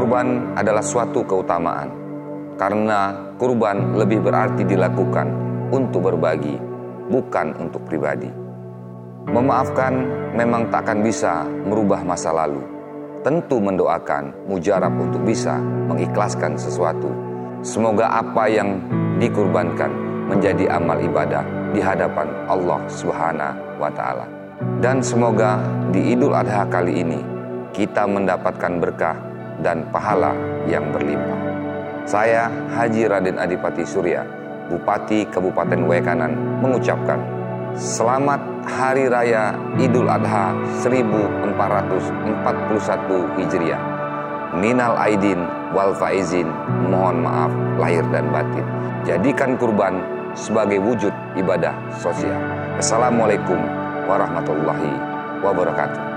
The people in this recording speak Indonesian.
Kurban adalah suatu keutamaan karena kurban lebih berarti dilakukan untuk berbagi, bukan untuk pribadi. Memaafkan memang tak akan bisa merubah masa lalu. Tentu mendoakan mujarab untuk bisa mengikhlaskan sesuatu. Semoga apa yang dikurbankan menjadi amal ibadah di hadapan Allah Subhanahu wa taala. Dan semoga di Idul Adha kali ini kita mendapatkan berkah dan pahala yang berlimpah. Saya Haji Raden Adipati Surya, Bupati Kabupaten Wekanan mengucapkan Selamat Hari Raya Idul Adha 1441 Hijriah. Minal Aidin wal Faizin, mohon maaf lahir dan batin. Jadikan kurban sebagai wujud ibadah sosial. Assalamualaikum warahmatullahi wabarakatuh.